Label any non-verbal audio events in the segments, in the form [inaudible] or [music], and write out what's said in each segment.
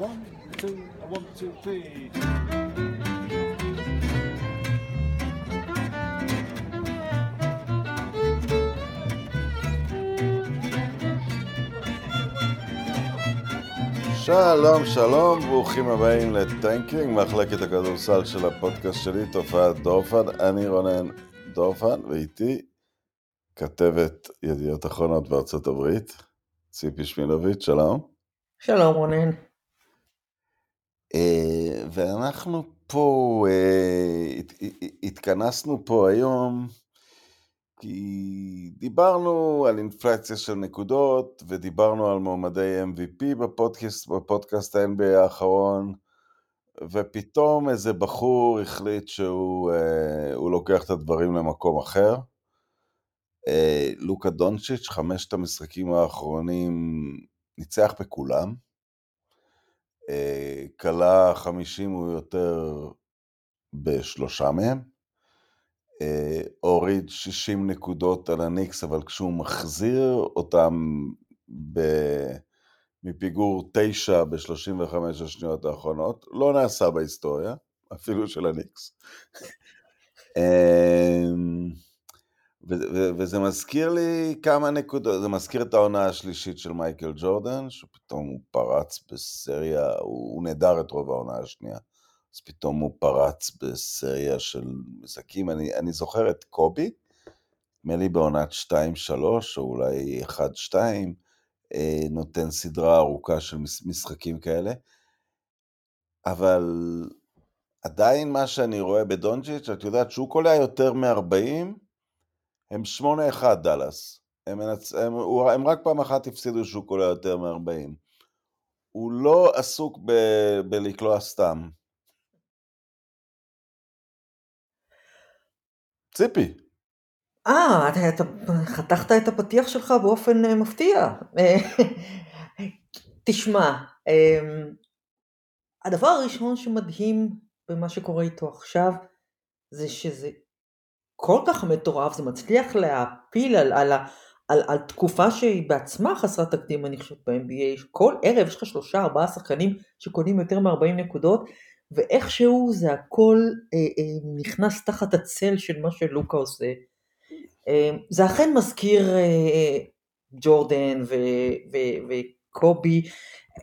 one, two, one, two, three. שלום, שלום, ברוכים הבאים לטנקינג, מחלקת הכדורסל של הפודקאסט שלי, תופעת דורפן. אני רונן דורפן, ואיתי כתבת ידיעות אחרונות בארצות הברית, ציפי שמילוביץ', שלום. שלום רונן. אה, ואנחנו פה, אה, הת- התכנסנו פה היום כי דיברנו על אינפלציה של נקודות ודיברנו על מועמדי MVP בפודקאסט, בפודקאסט ה-NBA האחרון ופתאום איזה בחור החליט שהוא אה, לוקח את הדברים למקום אחר. לוקה דונצ'יץ', חמשת המשחקים האחרונים ניצח בכולם. אה, כלה 50 הוא יותר בשלושה מהם. אה, הוריד 60 נקודות על הניקס, אבל כשהוא מחזיר אותם ב... מפיגור 9 ב-35 השניות האחרונות, לא נעשה בהיסטוריה, אפילו של הניקס. [laughs] וזה מזכיר לי כמה נקודות, זה מזכיר את העונה השלישית של מייקל ג'ורדן, שפתאום הוא פרץ בסריה, הוא, הוא נהדר את רוב העונה השנייה, אז פתאום הוא פרץ בסריה של משחקים, אני, אני זוכר את קובי, נדמה לי בעונת 2-3, או אולי 1-2, אה, נותן סדרה ארוכה של מש- משחקים כאלה, אבל עדיין מה שאני רואה בדונג'יץ', את יודעת שהוא קולע יותר מ-40, הם 8-1 דאלאס. הם, מנצ... הם, הוא... הם רק פעם אחת הפסידו שהוא קולע יותר מ-40. הוא לא עסוק ב... בלקלוע סתם. ציפי, אה, אתה, אתה חתכת את הפתיח שלך באופן אה, מפתיע. [laughs] תשמע, אה, הדבר הראשון שמדהים במה שקורה איתו עכשיו, זה שזה כל כך מטורף, זה מצליח להפיל על, על, על, על תקופה שהיא בעצמה חסרת תקדים, אני חושבת, ב-NBA. כל ערב יש לך שלושה, ארבעה שחקנים שקונים יותר מ-40 נקודות, ואיכשהו זה הכל אה, אה, נכנס תחת הצל של מה שלוקה עושה. אה, זה אכן מזכיר אה, ג'ורדן ו- ו- וקובי.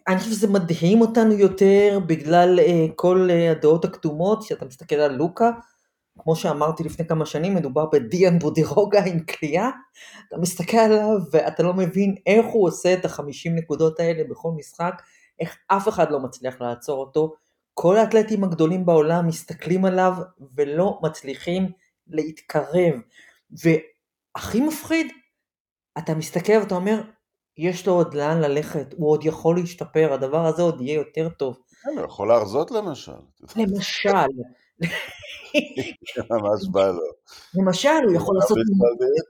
אני חושב שזה מדהים אותנו יותר בגלל אה, כל אה, הדעות הקדומות, שאתה מסתכל על לוקה, כמו שאמרתי לפני כמה שנים, מדובר בדיאן בודירוגה עם כליאה, אתה מסתכל עליו ואתה לא מבין איך הוא עושה את החמישים נקודות האלה בכל משחק, איך אף אחד לא מצליח לעצור אותו. כל האתלטים הגדולים בעולם מסתכלים עליו ולא מצליחים להתקרב. והכי מפחיד, אתה מסתכל ואתה אומר, יש לו עוד לאן ללכת, הוא עוד יכול להשתפר, הדבר הזה עוד יהיה יותר טוב. כן, הוא יכול להרזות למשל. למשל, [laughs] ממש בא לו. למשל, הוא יכול לעשות,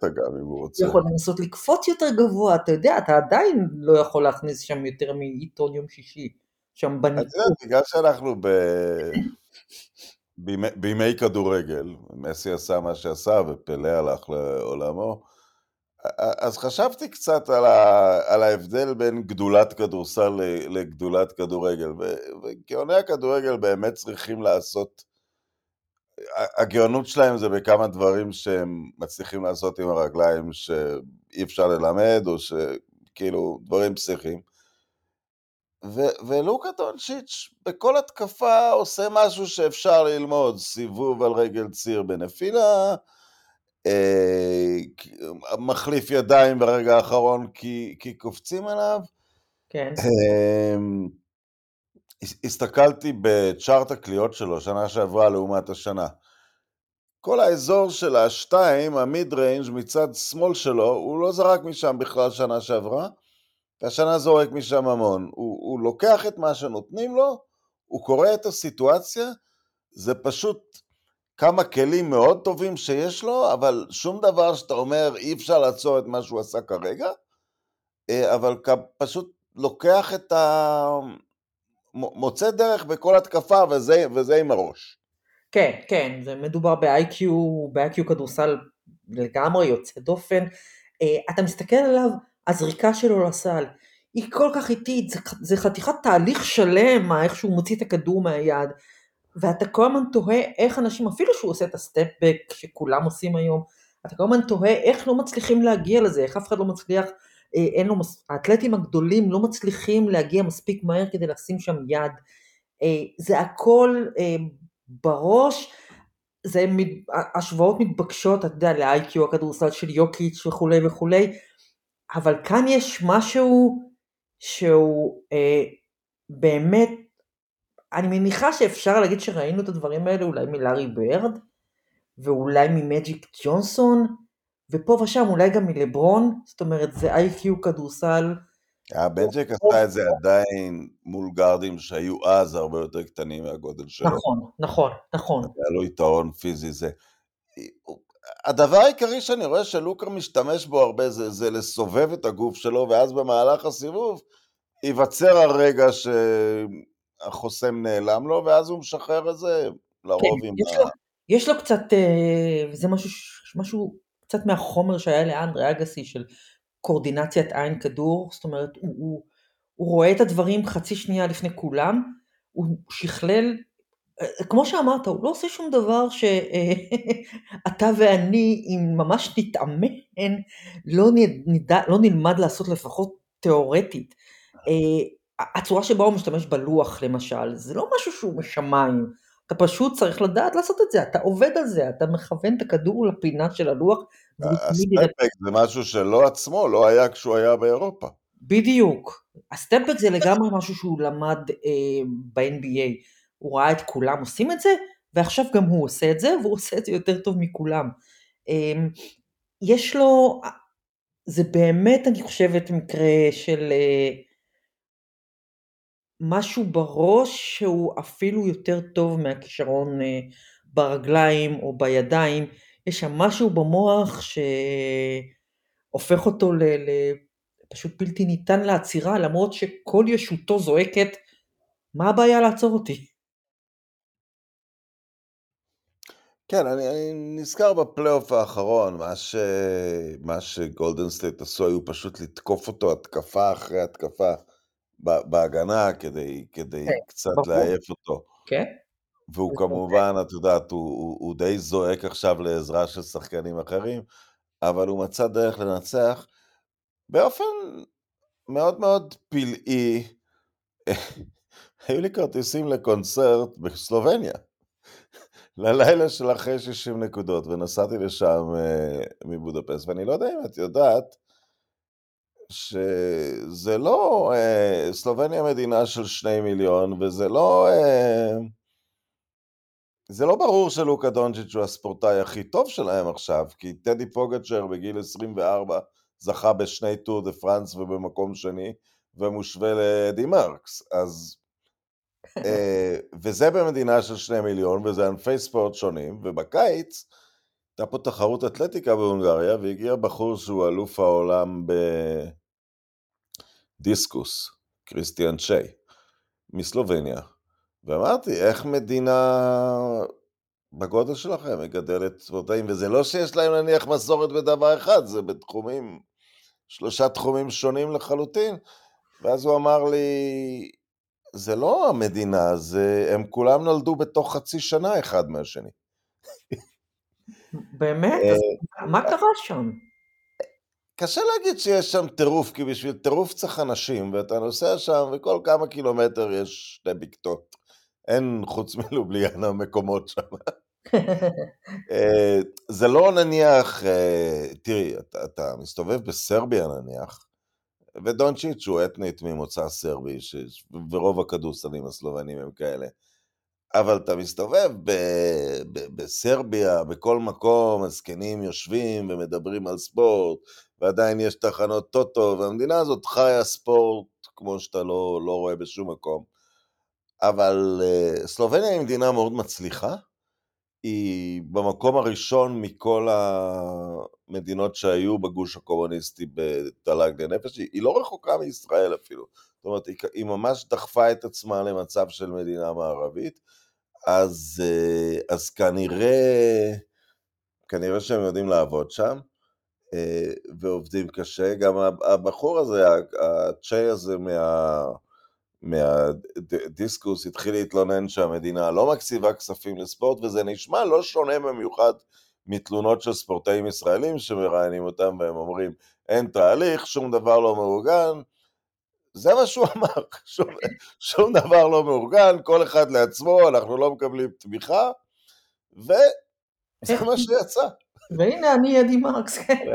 גם אם הוא רוצה. יכול לנסות לקפוץ יותר גבוה, אתה יודע, אתה עדיין לא יכול להכניס שם יותר מעיתון יום שישי, שם את בניקוד. יודעת, בגלל שאנחנו ב... בימי, בימי כדורגל, מסי עשה מה שעשה ופלא הלך לעולמו, אז חשבתי קצת על, ה, על ההבדל בין גדולת כדורסל לגדולת כדורגל, וגאוני הכדורגל באמת צריכים לעשות, הגאונות שלהם זה בכמה דברים שהם מצליחים לעשות עם הרגליים שאי אפשר ללמד, או שכאילו דברים פסיכיים. ו- ולוקה דונצ'יץ' בכל התקפה עושה משהו שאפשר ללמוד, סיבוב על רגל ציר בנפילה, אה, מחליף ידיים ברגע האחרון כי, כי קופצים עליו. כן, הס- הסתכלתי בצ'ארט הקליעות שלו שנה שעברה לעומת השנה. כל האזור של השתיים, המיד ריינג' מצד שמאל שלו, הוא לא זרק משם בכלל שנה שעברה, והשנה זורק משם המון. הוא, הוא לוקח את מה שנותנים לו, הוא קורא את הסיטואציה, זה פשוט כמה כלים מאוד טובים שיש לו, אבל שום דבר שאתה אומר אי אפשר לעצור את מה שהוא עשה כרגע, אה, אבל פשוט לוקח את ה... מוצא דרך בכל התקפה, וזה, וזה עם הראש. כן, כן, זה מדובר ב-IQ, ב-IQ כדורסל לגמרי יוצא דופן. אה, אתה מסתכל עליו, הזריקה שלו לסל היא כל כך איטית, זה, זה חתיכת תהליך שלם, איך שהוא מוציא את הכדור מהיד, ואתה כל הזמן תוהה איך אנשים, אפילו שהוא עושה את הסטפבק שכולם עושים היום, אתה כל הזמן תוהה איך לא מצליחים להגיע לזה, איך אף אחד לא מצליח, אין לו, האתלטים הגדולים לא מצליחים להגיע מספיק מהר כדי לשים שם יד. אה, זה הכל אה, בראש, זה השוואות מתבקשות, אתה יודע, ל-IQ הכדורסל של יוקיץ' וכולי וכולי, אבל כאן יש משהו שהוא אה, באמת, אני מניחה שאפשר להגיד שראינו את הדברים האלה אולי מלארי ברד, ואולי ממג'יק ג'ונסון, ופה ושם אולי גם מלברון, זאת אומרת זה איי-קיו כדורסל. הבנצ'ק עשה את זה עדיין מול גארדים שהיו אז הרבה יותר קטנים מהגודל שלו. נכון, נכון, נכון. היה לו יתרון פיזי זה. הדבר העיקרי שאני רואה שלוקר משתמש בו הרבה זה, זה לסובב את הגוף שלו, ואז במהלך הסיבוב ייווצר הרגע שהחוסם נעלם לו, ואז הוא משחרר את זה לרוב כן, עם יש ה... לו, יש לו קצת, אה, זה משהו, משהו קצת מהחומר שהיה לאנדרי אגסי של קורדינציית עין כדור, זאת אומרת, הוא, הוא, הוא רואה את הדברים חצי שנייה לפני כולם, הוא שכלל, אה, כמו שאמרת, הוא לא עושה שום דבר שאתה [laughs] ואני, אם ממש נתאמן, לא, נדע, לא נלמד לעשות לפחות תיאורטית. אה, הצורה שבה הוא משתמש בלוח למשל, זה לא משהו שהוא משמיים. אתה פשוט צריך לדעת לעשות את זה, אתה עובד על זה, אתה מכוון את הכדור לפינה של הלוח. הסטפק זה משהו שלא עצמו, לא היה כשהוא היה באירופה. בדיוק. הסטפק זה [laughs] לגמרי משהו שהוא למד אה, ב-NBA. הוא ראה את כולם עושים את זה, ועכשיו גם הוא עושה את זה, והוא עושה את זה יותר טוב מכולם. אה, יש לו, זה באמת, אני חושבת, מקרה של... אה, משהו בראש שהוא אפילו יותר טוב מהכישרון אה, ברגליים או בידיים, יש שם משהו במוח שהופך אותו לפשוט בלתי ניתן לעצירה, למרות שכל ישותו זועקת, מה הבעיה לעצור אותי? כן, אני, אני נזכר בפלייאוף האחרון, מה, ש... מה שגולדן סטייט עשו היו פשוט לתקוף אותו התקפה אחרי התקפה. בהגנה כדי, כדי כן, קצת ברור. לעייף אותו. כן. והוא כמובן, את יודעת, הוא, הוא, הוא די זועק עכשיו לעזרה של שחקנים אחרים, אבל הוא מצא דרך לנצח באופן מאוד מאוד פלאי. [laughs] היו לי כרטיסים לקונצרט בסלובניה, ללילה של אחרי 60 נקודות, ונסעתי לשם uh, מבודפסט, ואני לא יודע אם את יודעת, שזה לא, אה, סלובניה מדינה של שני מיליון, וזה לא, אה, זה לא ברור שלוקה דונג'יץ' הוא הספורטאי הכי טוב שלהם עכשיו, כי טדי פוגצ'ר בגיל 24 זכה בשני טור דה פרנס ובמקום שני, ומושווה לאדי מרקס, אז... אה, וזה במדינה של שני מיליון, וזה ענפי ספורט שונים, ובקיץ הייתה פה תחרות אתלטיקה בהונגריה, והגיע בחור שהוא אלוף העולם בדיסקוס, קריסטיאן צ'יי, מסלובניה. ואמרתי, איך מדינה בגודל שלכם מגדלת ספורטאים, וזה לא שיש להם נניח מסורת בדבר אחד, זה בתחומים, שלושה תחומים שונים לחלוטין. ואז הוא אמר לי, זה לא המדינה, זה, הם כולם נולדו בתוך חצי שנה אחד מהשני. באמת? אה, מה קרה שם? קשה להגיד שיש שם טירוף, כי בשביל טירוף צריך אנשים, ואתה נוסע שם, וכל כמה קילומטר יש שתי בקתות. אין חוץ מלובליאנה [laughs] מקומות שם. [laughs] אה, זה לא נניח, אה, תראי, אתה, אתה מסתובב בסרביה נניח, ודונצ'יץ' הוא אתנית ממוצא סרבי, ש... ורוב הכדורסלים הסלובנים הם כאלה. אבל אתה מסתובב ב- ב- בסרביה, בכל מקום, הזקנים יושבים ומדברים על ספורט, ועדיין יש תחנות טוטו, והמדינה הזאת חיה ספורט כמו שאתה לא, לא רואה בשום מקום. אבל uh, סלובניה היא מדינה מאוד מצליחה, היא במקום הראשון מכל המדינות שהיו בגוש הקומוניסטי בתל"ג לנפש, היא, היא לא רחוקה מישראל אפילו. אומרת, היא ממש דחפה את עצמה למצב של מדינה מערבית, אז, אה, אז כנראה, כנראה שהם יודעים לעבוד שם. אה, ועובדים קשה. גם הבחור הזה, הצ'יי הזה מה... מהדיסקוס התחיל להתלונן שהמדינה לא מקציבה כספים לספורט, וזה נשמע לא שונה במיוחד מתלונות של ספורטאים ישראלים שמראיינים אותם והם אומרים אין תהליך, שום דבר לא מאורגן. זה מה שהוא אמר, שום, שום דבר לא מאורגן, כל אחד לעצמו, אנחנו לא מקבלים תמיכה, וזה מה שיצא. והנה אני אדי מרקס, כן.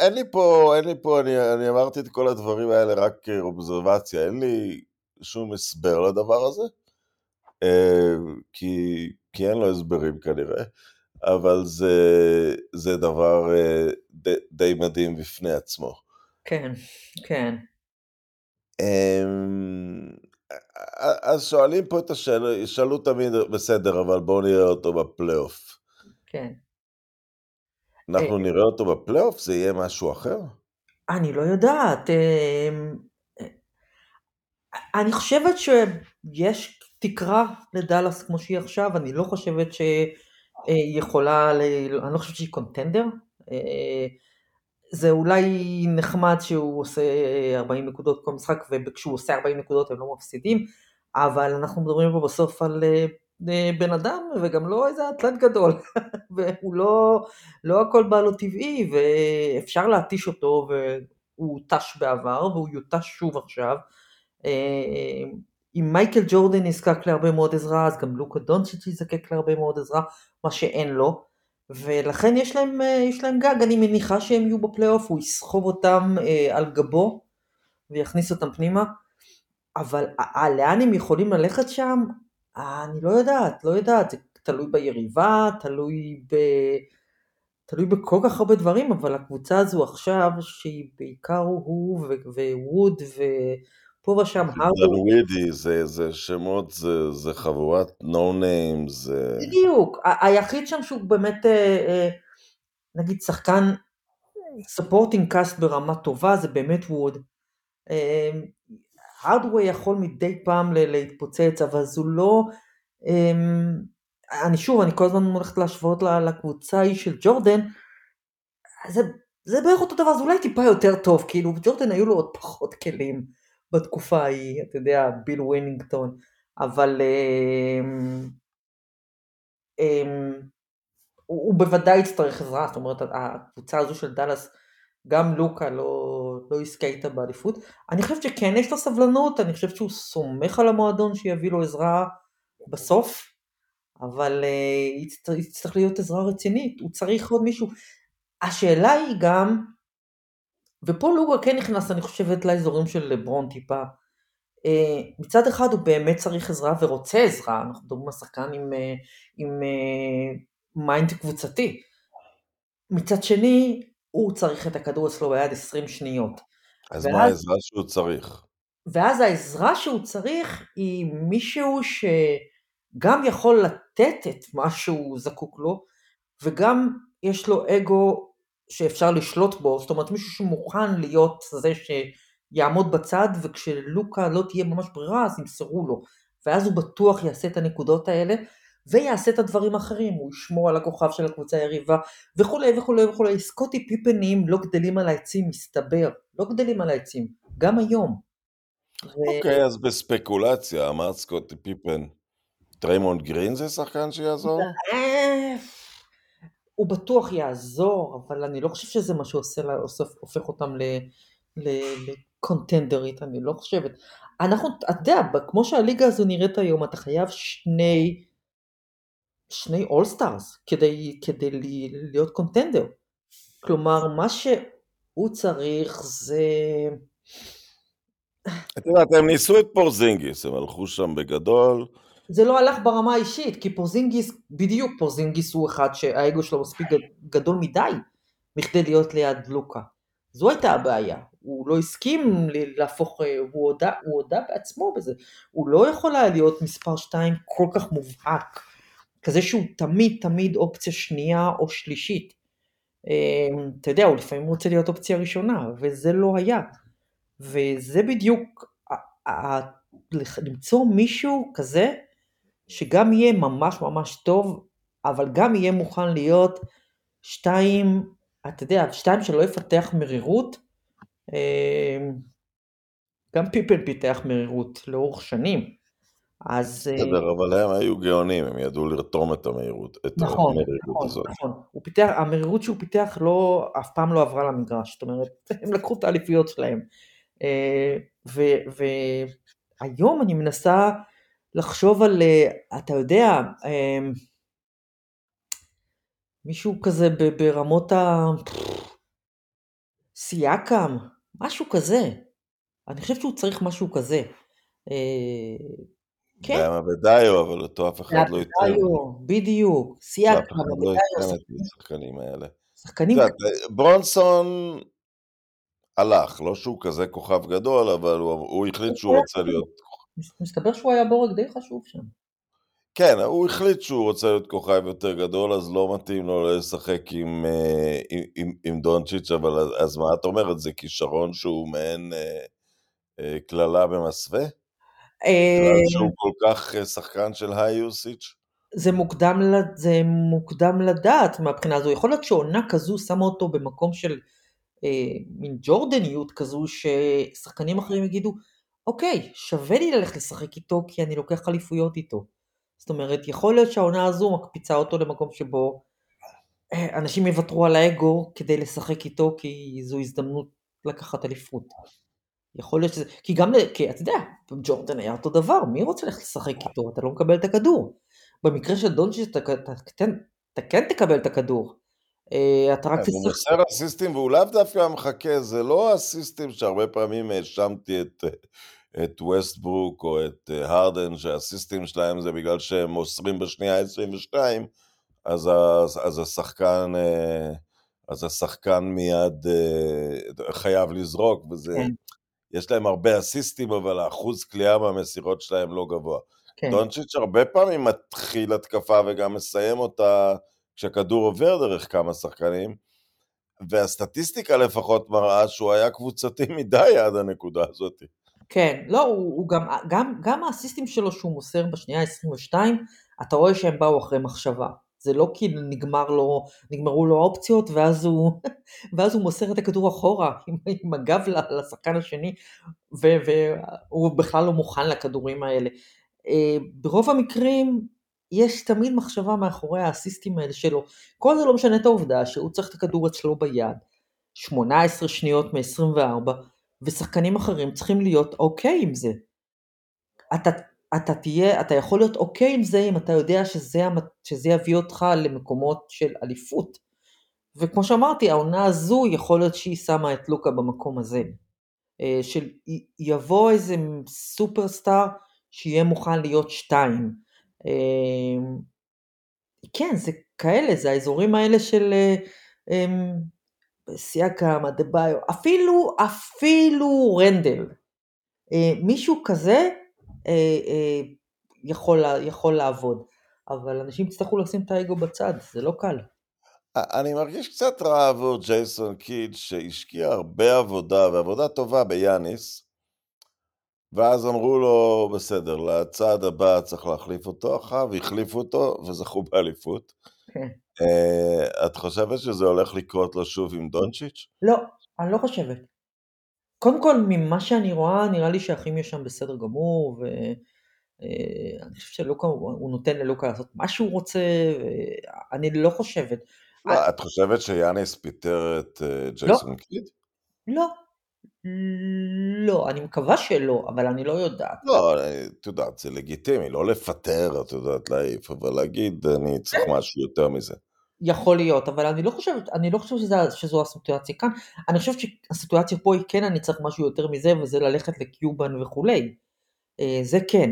אין לי פה, אין לי פה, אני, אני אמרתי את כל הדברים האלה רק כאובזרבציה, אין לי שום הסבר לדבר הזה, אה, כי, כי אין לו הסברים כנראה, אבל זה, זה דבר אה, די, די מדהים בפני עצמו. כן, כן. אמ, אז שואלים פה את השאלה, ישאלו תמיד, בסדר, אבל בואו נראה אותו בפלייאוף. כן. אנחנו נראה אותו בפלייאוף? זה יהיה משהו אחר? אני לא יודעת. אמ, אני חושבת שיש תקרה לדאלאס כמו שהיא עכשיו, אני לא חושבת שהיא יכולה, אני לא חושבת שהיא קונטנדר. אה, זה אולי נחמד שהוא עושה 40 נקודות כל משחק, וכשהוא עושה 40 נקודות הם לא מפסידים, אבל אנחנו מדברים פה בסוף על אה, אה, בן אדם, וגם לא איזה אטלט גדול, [laughs] והוא לא, לא הכל בא לו טבעי, ואפשר להתיש אותו, והוא הותש בעבר, והוא יותש שוב עכשיו. אה, אם מייקל ג'ורדן נזקק להרבה מאוד עזרה, אז גם לוקה דונצ'יץ' יזקק להרבה מאוד עזרה, מה שאין לו. ולכן יש להם, אה, יש להם גג, אני מניחה שהם יהיו בפלייאוף, הוא יסחוב אותם אה, על גבו ויכניס אותם פנימה, אבל אה, לאן הם יכולים ללכת שם? אני לא יודעת, לא יודעת, זה תלוי ביריבה, תלוי ב... תלוי בכל כך הרבה דברים, אבל הקבוצה הזו עכשיו, שהיא בעיקר הוא וווד ופה ושם הרדו. ווידי, זה, זה שמות, זה, זה חבורת נו ניים, זה... בדיוק, היחיד שם שהוא באמת, אה, אה, נגיד שחקן ספורטינג קאסט ברמה טובה, זה באמת ווד. הרדווי יכול מדי פעם להתפוצץ, אבל זו לא... אני שוב, אני כל הזמן הולכת להשוות לקבוצה ההיא של ג'ורדן, זה, זה בערך אותו דבר, זה אולי טיפה יותר טוב, כאילו ג'ורדן היו לו עוד פחות כלים בתקופה ההיא, אתה יודע, ביל ווינינגטון, אבל um, um, הוא, הוא בוודאי יצטרך עזרה, זאת אומרת, הקבוצה הזו של דאלאס, גם לוקה לא, לא יזכה איתה באליפות. אני חושבת שכן יש לו סבלנות, אני חושבת שהוא סומך על המועדון שיביא לו עזרה בסוף, אבל uh, יצטרך להיות עזרה רצינית, הוא צריך עוד מישהו. השאלה היא גם, ופה לוגה כן נכנס, אני חושבת, לאזורים של לברון טיפה. Uh, מצד אחד הוא באמת צריך עזרה ורוצה עזרה, אנחנו מדברים על שחקן עם, uh, עם mind קבוצתי. מצד שני, הוא צריך את הכדור אצלו ביד 20 שניות. אז ואז, מה העזרה שהוא צריך? ואז העזרה שהוא צריך היא מישהו שגם יכול לתת את מה שהוא זקוק לו, וגם יש לו אגו שאפשר לשלוט בו, זאת אומרת מישהו שמוכן להיות זה שיעמוד בצד, וכשלוקה לא תהיה ממש ברירה אז ימסרו לו, ואז הוא בטוח יעשה את הנקודות האלה, ויעשה את הדברים האחרים, הוא ישמור על הכוכב של הקבוצה היריבה וכולי וכולי וכולי. סקוטי פיפנים לא גדלים על העצים, מסתבר, לא גדלים על העצים, גם היום. אוקיי, ו... אז בספקולציה, אמרת סקוטי פיפן, דריימונד גרין זה שחקן שיעזור? הוא בטוח יעזור, אבל אני לא חושב שזה מה שעושה, הופך אותם ל contender ית, אני לא חושבת. אנחנו, אתה יודע, כמו שהליגה הזו נראית היום, אתה חייב שני שני all-stars כדי, כדי להיות contender. כלומר, מה שהוא צריך זה... את יודעת, הם ניסו את פורזינגיס, הם הלכו שם בגדול. זה לא הלך ברמה האישית, כי פורזינגיס, בדיוק פורזינגיס הוא אחד שהאגו שלו מספיק גדול מדי מכדי להיות ליד לוקה. זו הייתה הבעיה, הוא לא הסכים להפוך, הוא הודה, הוא הודה בעצמו בזה, הוא לא יכול היה להיות מספר 2 כל כך מובהק. כזה שהוא תמיד תמיד אופציה שנייה או שלישית. אמ, אתה יודע, הוא לפעמים רוצה להיות אופציה ראשונה, וזה לא היה. וזה בדיוק, למצוא מישהו כזה, שגם יהיה ממש ממש טוב, אבל גם יהיה מוכן להיות שתיים אתה יודע, שתיים שלא יפתח מרירות, אה, גם פיפל פיתח מרירות לאורך שנים. אז... אה, בסדר, אבל הם היו גאונים, הם ידעו לרתום את המהירות, את נכון, המרירות נכון, הזאת. נכון. פיתח, המרירות שהוא פיתח לא, אף פעם לא עברה למגרש, זאת אומרת, [laughs] הם לקחו את האליפיות שלהם. אה, והיום אני מנסה לחשוב על, אה, אתה יודע, אה, מישהו כזה ברמות ה... סייקם, משהו כזה. אני חושבת שהוא צריך משהו כזה. אה, כן, גם אבדאיו, אבל אותו אף אחד לא ייתן. אבדאיו, בדיוק, סייקם, לא אבדאיו, את שחקנים- השחקנים האלה. שחקנים ברונסון הלך, לא שהוא כזה כוכב גדול, אבל הוא, הוא החליט שהוא רוצה להיות... מסתבר שהוא היה בורג די חשוב שם. כן, הוא החליט שהוא רוצה להיות כוכב יותר גדול, אז לא מתאים לו לשחק עם, אה, עם, עם, עם דונצ'יץ', אבל אז, מה את אומרת? זה כישרון שהוא מעין אה, אה, קללה במסווה? אה, שהוא כל כך אה, שחקן של היי יוסיץ'? זה מוקדם, זה מוקדם לדעת מהבחינה הזו. יכול להיות שעונה כזו שמה אותו במקום של אה, מין ג'ורדניות כזו, ששחקנים אחרים יגידו, אוקיי, שווה לי ללכת לשחק איתו כי אני לוקח אליפויות איתו. זאת אומרת, יכול להיות שהעונה הזו מקפיצה אותו למקום שבו אה, אנשים יוותרו על האגו כדי לשחק איתו, כי זו הזדמנות לקחת אליפות. יכול להיות שזה, כי גם, כי אתה יודע, ג'ורדן היה אותו דבר, מי רוצה ללכת לשחק איתו? אתה לא מקבל את הכדור. במקרה של דונצ'יץ' אתה, אתה, אתה, אתה כן תקבל את הכדור. אה, אתה רק אז הוא. מוסר אסיסטים והוא לאו דווקא מחכה, זה לא אסיסטים שהרבה פעמים האשמתי את, את ווסטברוק או את אה, הרדן, שהאסיסטים שלהם זה בגלל שהם מוסרים בשנייה 22, אז, ה- אז השחקן... אה, אז השחקן מיד אה, חייב לזרוק, וזה... כן. יש להם הרבה אסיסטים, אבל האחוז קליעה מהמסירות שלהם לא גבוה. כן, דונצ'יץ' הרבה פעמים מתחיל התקפה וגם מסיים אותה כשהכדור עובר דרך כמה שחקנים, והסטטיסטיקה לפחות מראה שהוא היה קבוצתי [laughs] מדי עד הנקודה הזאת. כן, לא, הוא, הוא גם, גם, גם האסיסטים שלו שהוא מוסר בשנייה ה-22, אתה רואה שהם באו אחרי מחשבה. זה לא כי נגמר לו, נגמרו לו האופציות, ואז [laughs] ואז הוא מוסר את הכדור אחורה, [laughs] עם, עם הגב לשחקן השני, ו- והוא בכלל לא מוכן לכדורים האלה. אה, ברוב המקרים, יש תמיד מחשבה מאחורי האסיסטים האלה שלו. כל זה לא משנה את העובדה שהוא צריך את הכדור אצלו ביד. 18 שניות מ-24, ושחקנים אחרים צריכים להיות אוקיי עם זה. אתה, אתה תהיה, אתה יכול להיות אוקיי עם זה אם אתה יודע שזה, שזה יביא אותך למקומות של אליפות. וכמו שאמרתי, העונה הזו יכול להיות שהיא שמה את לוקה במקום הזה. אה, של יבוא איזה סופרסטאר שיהיה מוכן להיות שתיים. אה, כן, זה כאלה, זה האזורים האלה של אה, אמ, סייקם, אדה-ביו, אפילו, אפילו רנדל. אה, מישהו כזה אה, אה, יכול, יכול לעבוד. אבל אנשים יצטרכו לשים את האגו בצד, זה לא קל. אני מרגיש קצת רע עבור ג'ייסון קיד, שהשקיע הרבה עבודה, ועבודה טובה ביאניס, ואז אמרו לו, בסדר, לצעד הבא צריך להחליף אותו, אחריו החליפו אותו, וזכו באליפות. אה, את חושבת שזה הולך לקרות לו שוב עם דונצ'יץ'? לא, אני לא חושבת. קודם כל, ממה שאני רואה, נראה לי שהכימיה שם בסדר גמור, ואני חושב שלוקה, הוא נותן ללוקה לעשות מה שהוא רוצה, אני לא חושבת. לא, את חושבת שיאניס פיטר את אה, ג'ייסון קיד? לא, לא, אני מקווה שלא, אבל אני לא יודעת. לא, את יודעת, זה לגיטימי, לא לפטר, את יודעת, להעיף, אבל להגיד, אני צריך משהו יותר מזה. יכול להיות, אבל אני לא חושבת, אני לא חושבת שזה, שזו הסיטואציה כאן. אני חושבת שהסיטואציה פה היא כן, אני צריך משהו יותר מזה, וזה ללכת לקיובן וכולי. אה, זה כן.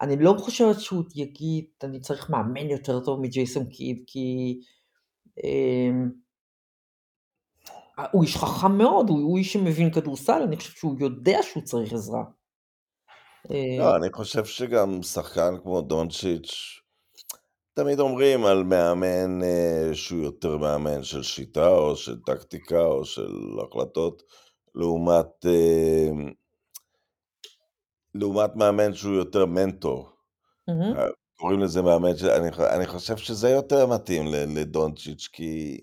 אני לא חושבת שהוא יגיד, אני צריך מאמן יותר טוב מג'ייסון קיד, כי אה, הוא איש חכם מאוד, הוא, הוא איש שמבין כדורסל, אני חושבת שהוא יודע שהוא צריך עזרה. אה, לא, אני חושב שגם שחקן כמו דונצ'יץ', תמיד אומרים על מאמן אה, שהוא יותר מאמן של שיטה, או של טקטיקה, או של החלטות, לעומת, אה, לעומת מאמן שהוא יותר מנטור. מהמם. קוראים לזה מאמן, אני, אני חושב שזה יותר מתאים לדונצ'יץ', כי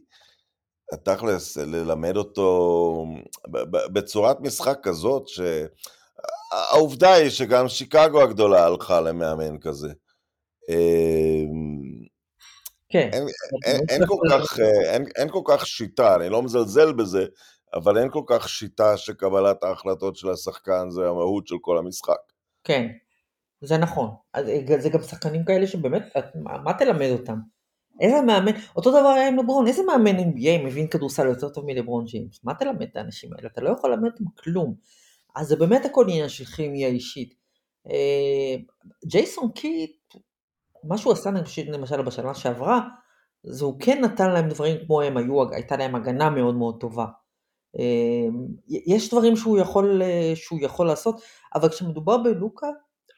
תכלס, ללמד אותו בצורת משחק כזאת, שהעובדה היא שגם שיקגו הגדולה הלכה למאמן כזה. אמ, כן. אין, אין, אין, כל כך, אה, אין, אין כל כך שיטה, אני לא מזלזל בזה, אבל אין כל כך שיטה שקבלת ההחלטות של השחקן זה המהות של כל המשחק. כן, זה נכון. אה, זה גם שחקנים כאלה שבאמת, מה תלמד אותם? איזה מאמן, אותו דבר היה עם לברון, איזה מאמן NBA מבין כדורסל יותר טוב מלברון ג'יימס? מה תלמד את האנשים האלה? אתה לא יכול ללמד אותם כלום. אז זה באמת הכל עניין של כימיה אישית. אה, ג'ייסון קיד, מה שהוא עשה למשל- בשנה שעברה, זה הוא כן נתן להם דברים כמו הם היו, הייתה להם הגנה מאוד מאוד טובה. אה, יש דברים שהוא יכול, אה, שהוא יכול לעשות, אבל כשמדובר בלוקה,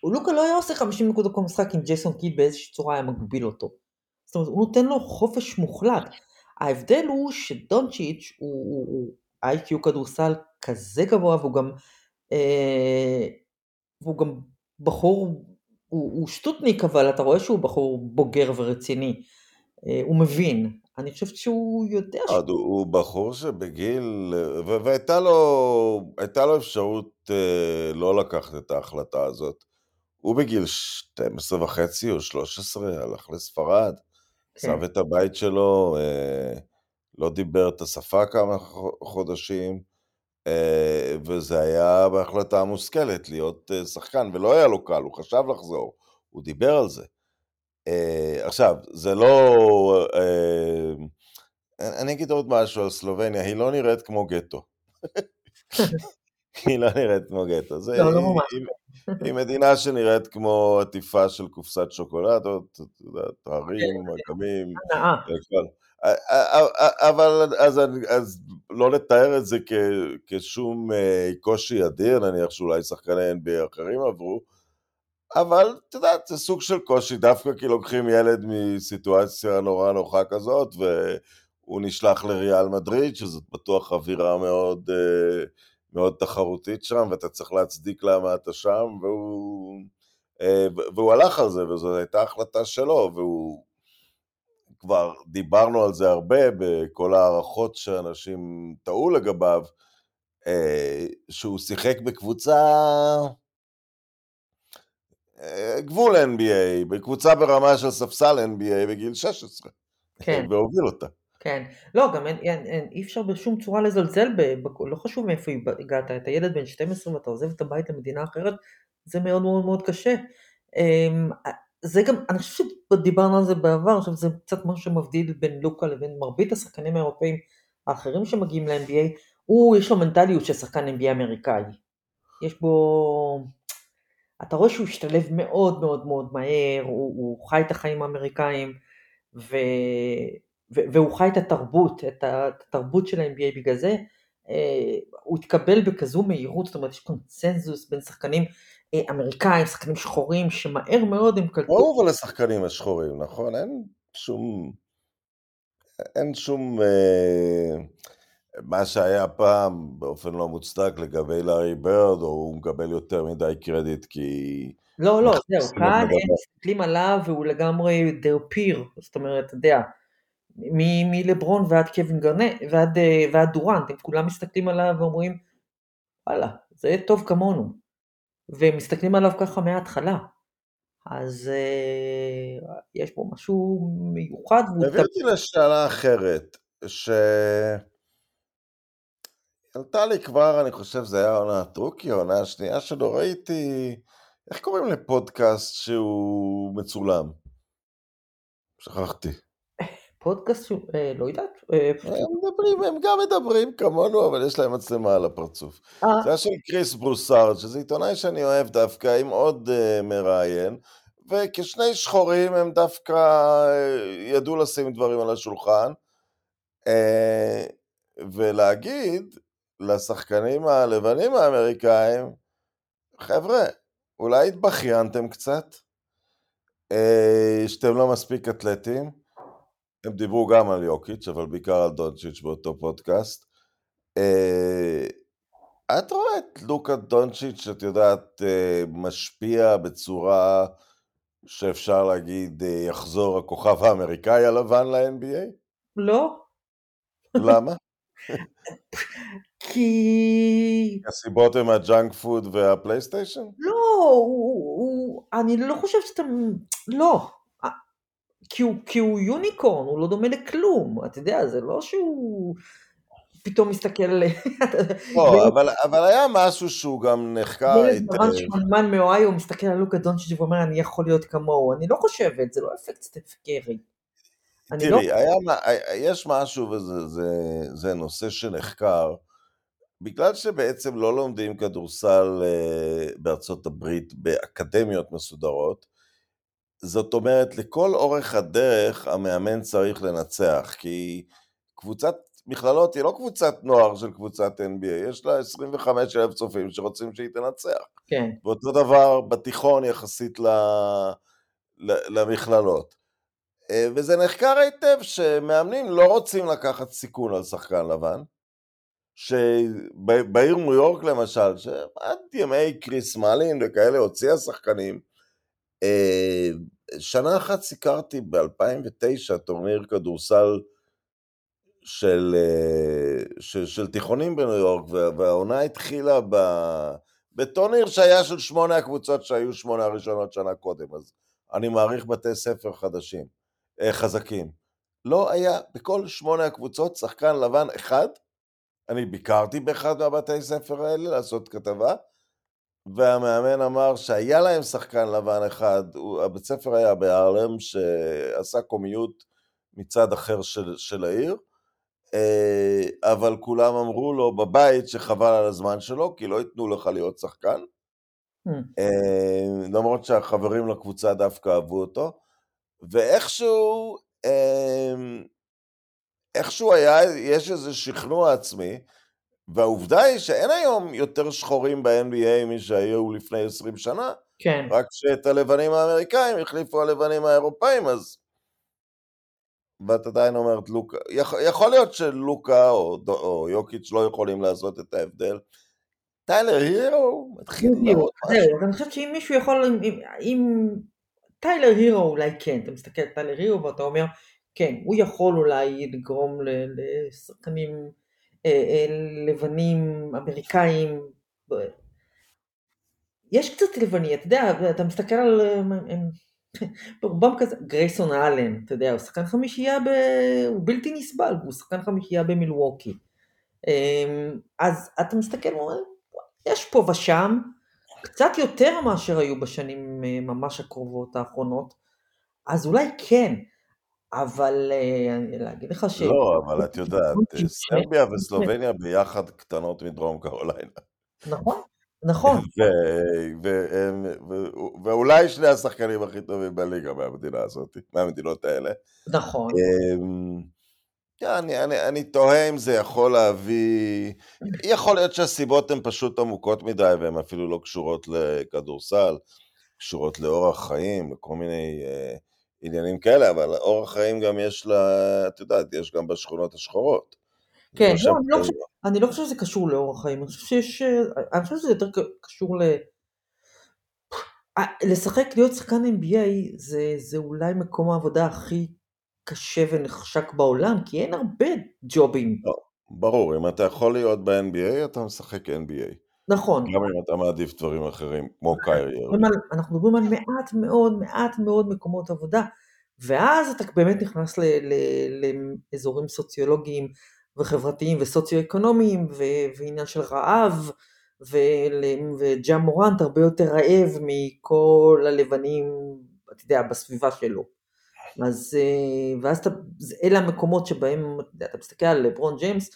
לוקה לא היה עושה 50 נקודות כל משחק אם ג'ייסון קיד באיזושהי צורה היה מגביל אותו. זאת אומרת, הוא נותן לו חופש מוחלט. ההבדל הוא שדונצ'יץ' הוא, הוא, הוא איי-קיו כדורסל כזה גבוה והוא גם, אה, והוא גם בחור, הוא, הוא שטוטניק אבל אתה רואה שהוא בחור בוגר ורציני. אה, הוא מבין. אני חושבת שהוא יודע ש... הוא, בחור שבגיל, והייתה לו, לו אפשרות אה, לא לקחת את ההחלטה הזאת. הוא בגיל 12 וחצי או 13 הלך לספרד, כן. עזב את הבית שלו, אה, לא דיבר את השפה כמה חודשים, אה, וזה היה בהחלטה מושכלת להיות אה, שחקן, ולא היה לו קל, הוא חשב לחזור, הוא דיבר על זה. עכשיו, זה לא... אני אגיד עוד משהו על סלובניה, היא לא נראית כמו גטו. [laughs] היא לא נראית כמו גטו. לא, לא ממש. היא, מדינה שנראית כמו עטיפה של קופסת שוקולדות, הרים, אגמים, הנאה. והכל. אבל אז, אז לא לתאר את זה כ, כשום אה, קושי אדיר, נניח שאולי שחקני NBA אחרים עברו, אבל את יודעת, זה סוג של קושי, דווקא כי לוקחים ילד מסיטואציה נורא נוחה כזאת, והוא נשלח לריאל מדריד, שזאת בטוח אווירה מאוד, אה, מאוד תחרותית שם, ואתה צריך להצדיק למה אתה שם, והוא, אה, והוא הלך על זה, וזו הייתה החלטה שלו, והוא... כבר דיברנו על זה הרבה בכל ההערכות שאנשים טעו לגביו, אה, שהוא שיחק בקבוצה אה, גבול NBA, בקבוצה ברמה של ספסל NBA בגיל 16, כן. והוביל אותה. כן. לא, גם אין, אין, אין, אי אפשר בשום צורה לזלזל, ב, ב, לא חשוב מאיפה הגעת, אתה ילד בן 12 ואתה עוזב את הבית למדינה אחרת, זה מאוד מאוד מאוד קשה. אמ, זה גם, אני חושבת שדיברנו על זה בעבר, חושבת שזה קצת משהו שמבדיל בין לוקה לבין מרבית השחקנים האירופאים האחרים שמגיעים ל-NBA, הוא, יש לו מנטליות של שחקן NBA אמריקאי. יש בו, אתה רואה שהוא השתלב מאוד מאוד מאוד מהר, הוא, הוא חי את החיים האמריקאים, ו... והוא חי את התרבות, את התרבות של ה-NBA בגלל זה, אה, הוא התקבל בכזו מהירות, זאת אומרת יש קונצנזוס בין שחקנים אה, אמריקאים, שחקנים שחורים, שמהר מאוד הם קלטו. ברור אבל לשחקנים השחורים, נכון? אין שום... אין שום... אה, מה שהיה פעם באופן לא מוצדק לגבי לארי ברד, או הוא מקבל יותר מדי קרדיט כי... לא, לא, זהו, כאן. הם מסתכלים עליו והוא לגמרי peer, זאת אומרת, אתה יודע, מלברון ועד קווין גרנט, ועד, אה, ועד דורנט, הם כולם מסתכלים עליו ואומרים, וואלה, זה טוב כמונו. והם מסתכלים עליו ככה מההתחלה. אז אה, יש פה משהו מיוחד. הביא אותי לשאלה אחרת, ש... עלתה לי כבר, אני חושב זה היה עונת רוקי, העונה השנייה שלו, ראיתי, איך קוראים לפודקאסט שהוא מצולם? שכחתי. פודקאסט, אה, לא יודעת. אה, הם מדברים, הם גם מדברים כמונו, אבל יש להם מצלמה על הפרצוף. אה, זה היה של קריס ברוסארד, שזה עיתונאי שאני אוהב דווקא, עם עוד מראיין, וכשני שחורים הם דווקא ידעו לשים דברים על השולחן, ולהגיד לשחקנים הלבנים האמריקאים, חבר'ה, אולי התבכיינתם קצת, שאתם לא מספיק אתלטים, הם דיברו גם על יוקיץ', אבל בעיקר על דונצ'יץ' באותו פודקאסט. אה, את רואה את לוקה דונצ'יץ', את יודעת, אה, משפיע בצורה שאפשר להגיד, אה, יחזור הכוכב האמריקאי הלבן ל-NBA? לא, למה? [laughs] כי... הסיבות הן ה junk food והפלייסטיישן? לא, הוא, הוא, אני לא חושבת שאתה... לא. כי הוא, כי הוא unicorn, הוא לא דומה לכלום. אתה יודע, זה לא שהוא פתאום מסתכל... לא, [laughs] אבל, אבל היה משהו שהוא גם נחקר ילד לבן שמנמן מאוהיו מסתכל על לוקה דונצ'יץ' ואומר, אני יכול להיות כמוהו. אני לא חושבת, זה לא אפקט סטף קרי. תראי, לא... היה, יש משהו, וזה זה, זה נושא שנחקר, בגלל שבעצם לא לומדים כדורסל אה, בארצות הברית באקדמיות מסודרות, זאת אומרת, לכל אורך הדרך המאמן צריך לנצח, כי קבוצת מכללות היא לא קבוצת נוער של קבוצת NBA, יש לה 25 אלף צופים שרוצים שהיא תנצח. כן. ואותו דבר בתיכון יחסית ל... למכללות. אה, וזה נחקר היטב שמאמנים לא רוצים לקחת סיכון על שחקן לבן, שבעיר ניו יורק למשל, שעד ימי קריס מלין וכאלה הוציאה שחקנים, שנה אחת סיקרתי ב-2009 טורניר כדורסל של, אה, של, של תיכונים בניו יורק, והעונה התחילה ב... בטורניר שהיה של שמונה הקבוצות שהיו שמונה הראשונות שנה קודם, אז אני מעריך בתי ספר חדשים, אה, חזקים. לא היה בכל שמונה הקבוצות שחקן לבן אחד, אני ביקרתי באחד מהבתי ספר האלה לעשות כתבה, והמאמן אמר שהיה להם שחקן לבן אחד, הוא, הבית ספר היה בהרלם, שעשה קומיוט מצד אחר של, של העיר, אה, אבל כולם אמרו לו בבית שחבל על הזמן שלו, כי לא ייתנו לך להיות שחקן. Mm. למרות שהחברים לקבוצה דווקא אהבו אותו, ואיכשהו, אה, איכשהו היה, יש איזה שכנוע עצמי, והעובדה היא שאין היום יותר שחורים ב-NBA משהיו לפני 20 שנה, כן. רק שאת הלבנים האמריקאים החליפו הלבנים האירופאים, אז ואת עדיין אומרת לוקה, יכול, יכול להיות שלוקה או, או יוקיץ' לא יכולים לעשות את ההבדל. טיילר הירו מתחיל לראות משהו. אני חושבת שאם מישהו יכול, אם, אם טיילר הירו אולי כן, אתה מסתכל על טיילר הירו ואתה אומר, כן, הוא יכול אולי לגרום לשחקנים לבנים, אמריקאים, יש קצת לבני, אתה יודע, אתה מסתכל על, [laughs] ברובם כזה, גרייסון אלן, אתה יודע, הוא שחקן חמישייה, ב... הוא בלתי נסבל, הוא שחקן חמישייה במילווקי. אמ, אז אתה מסתכל יש פה ושם, קצת יותר מאשר היו בשנים אה, ממש הקרובות האחרונות, אז אולי כן, אבל אה, להגיד לך ש... לא, אבל את יודעת, [laughs] סרביה וסלובניה ביחד קטנות מדרום קרוליינה. נכון, נכון. [laughs] ואולי שני השחקנים הכי טובים בליגה מהמדינה הזאת, מהמדינות האלה. נכון. אמ, אני, אני, אני תוהה אם זה יכול להביא... יכול להיות שהסיבות הן פשוט עמוקות מדי והן אפילו לא קשורות לכדורסל, קשורות לאורח חיים, לכל מיני uh, עניינים כאלה, אבל אורח חיים גם יש לה, את יודעת, יש גם בשכונות השחורות. כן, לא, אני, לא חושב, אני לא חושב שזה קשור לאורח חיים, אני חושב שיש, אני חושב שזה יותר קשור ל... לשחק, להיות שחקן NBA זה, זה אולי מקום העבודה הכי קשה ונחשק בעולם, כי אין הרבה ג'ובים. לא, ברור, אם אתה יכול להיות ב-NBA, אתה משחק NBA. נכון. גם אם אתה מעדיף דברים אחרים, כמו קיירי. אנחנו מדברים על מעט מאוד, מעט מאוד מקומות עבודה, ואז אתה באמת נכנס לאזורים סוציולוגיים וחברתיים וסוציו-אקונומיים, ועניין של רעב, וג'ה מורנט הרבה יותר רעב מכל הלבנים, אתה יודע, בסביבה שלו. אז, אה, ואז אתה, אלה המקומות שבהם, אתה מסתכל על לברון ג'יימס,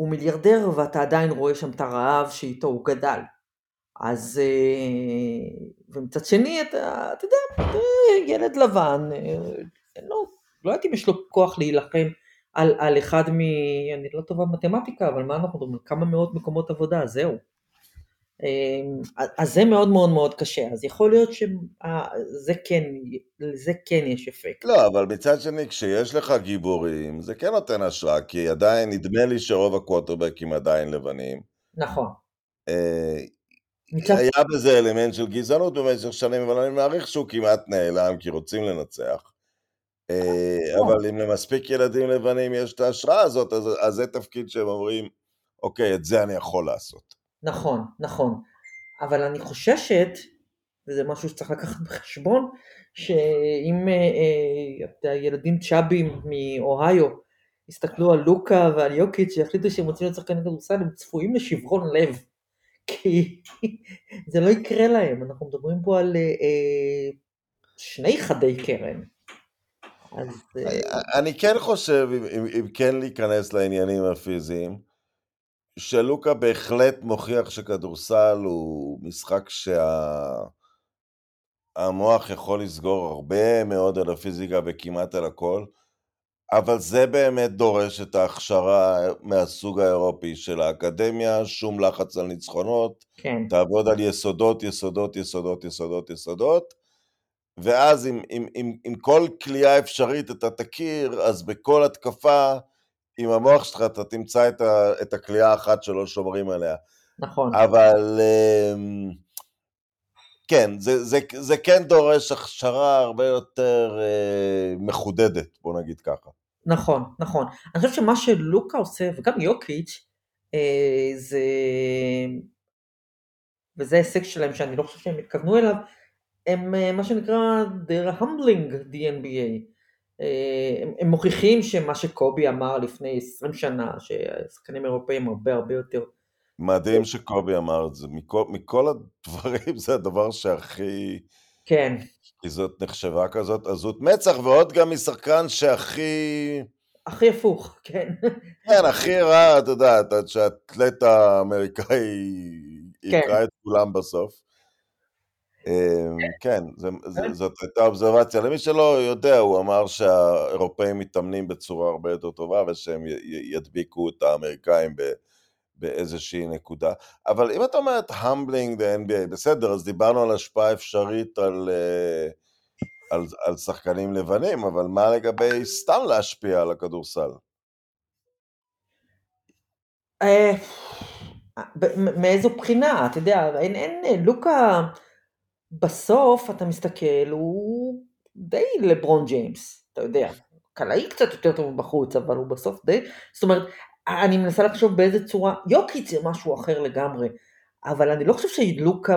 הוא מיליארדר ואתה עדיין רואה שם את הרעב שאיתו הוא גדל. אז, אה, ומצד שני, אתה, אתה יודע, ילד לבן, אה, לא, לא יודעת אם יש לו כוח להילחם על, על אחד מ... אני לא טובה במתמטיקה, אבל מה אנחנו מדברים? כמה מאות מקומות עבודה, זהו. אמ, אז זה מאוד מאוד מאוד קשה, אז יכול להיות שזה כן, לזה כן יש אפקט. לא, אבל מצד שני, כשיש לך גיבורים, זה כן נותן השראה, כי עדיין, נדמה לי שרוב הקווטרבקים עדיין לבנים. נכון. אה, היה בזה אלמנט של גזענות במשך שנים, אבל אני מעריך שהוא כמעט נעלם, כי רוצים לנצח. אה, אבל אם למספיק ילדים לבנים יש את ההשראה הזאת, אז, אז זה תפקיד שהם אומרים, אוקיי, את זה אני יכול לעשות. נכון, נכון. אבל אני חוששת, וזה משהו שצריך לקחת בחשבון, שאם אה, אה, ילדים צ'אבים מאוהיו יסתכלו על לוקה ועל יוקיץ' שיחליטו שהם רוצים להיות שחקנים כדורסל, הם צפויים לשברון לב. [laughs] כי זה לא יקרה להם, אנחנו מדברים פה על אה, שני חדי קרן. אז... אני כן חושב, אם, אם כן להיכנס לעניינים הפיזיים, שלוקה בהחלט מוכיח שכדורסל הוא משחק שהמוח שה... יכול לסגור הרבה מאוד על הפיזיקה וכמעט על הכל, אבל זה באמת דורש את ההכשרה מהסוג האירופי של האקדמיה, שום לחץ על ניצחונות, כן. תעבוד על יסודות, יסודות, יסודות, יסודות, יסודות, ואז עם, עם, עם, עם כל כליאה אפשרית אתה תכיר, אז בכל התקפה, עם המוח שלך אתה תמצא את, ה, את הכליאה האחת שלא שומרים עליה. נכון. אבל אמ, כן, זה, זה, זה כן דורש הכשרה הרבה יותר אה, מחודדת, בוא נגיד ככה. נכון, נכון. אני חושב שמה שלוקה עושה, וגם יוקיץ', אה, זה... וזה הישג שלהם שאני לא חושב שהם התכוונו אליו, הם אה, מה שנקרא they're humbling the NBA. אה, הם, מוכיחים שמה שקובי אמר לפני 20 שנה, שהשחקנים האירופאים הרבה הרבה יותר. מדהים שקובי אמר את זה, מכל, מכל הדברים זה הדבר שהכי... כן. כי זאת נחשבה כזאת עזות מצח, ועוד גם משחקן שהכי... הכי הפוך, כן. כן, הכי רע, את יודעת, שהאתלט האמריקאי כן. יקרא את כולם בסוף. אמ, כן, כן, זאת הייתה אובזרבציה. למי שלא יודע, הוא אמר שהאירופאים מתאמנים בצורה הרבה יותר טובה ושהם ידביקו את האמריקאים באיזושהי נקודה. אבל אם את אומרת המבלינג ב-NBA, בסדר, אז דיברנו על השפעה אפשרית על, אה, על, על שחקנים לבנים, אבל מה לגבי סתם להשפיע על הכדורסל? אה, מאיזו בחינה? אתה יודע, אין, אין, לוקה... בסוף אתה מסתכל, הוא די לברון ג'יימס, אתה יודע, קלעי קצת יותר טוב בחוץ, אבל הוא בסוף די, זאת אומרת, אני מנסה לחשוב באיזה צורה, יוקיץ זה משהו אחר לגמרי, אבל אני לא חושב שלוקה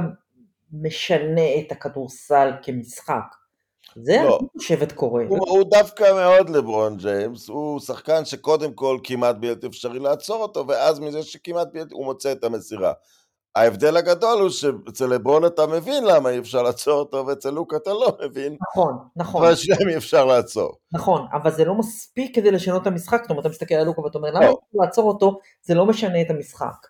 משנה את הכדורסל כמשחק. זה לא. אני חושבת קורה. הוא, הוא דווקא מאוד לברון ג'יימס, הוא שחקן שקודם כל כמעט בלתי אפשרי לעצור אותו, ואז מזה שכמעט בלתי, הוא מוצא את המסירה. ההבדל הגדול הוא שאצל לברון אתה מבין למה אי אפשר לעצור אותו, ואצל לוק אתה לא מבין. נכון, נכון. אבל שניהם אי אפשר לעצור. נכון, אבל זה לא מספיק כדי לשנות את המשחק, זאת אומרת, אתה מסתכל על לוקה ואתה אומר, למה לא. לעצור אותו, זה לא משנה את המשחק.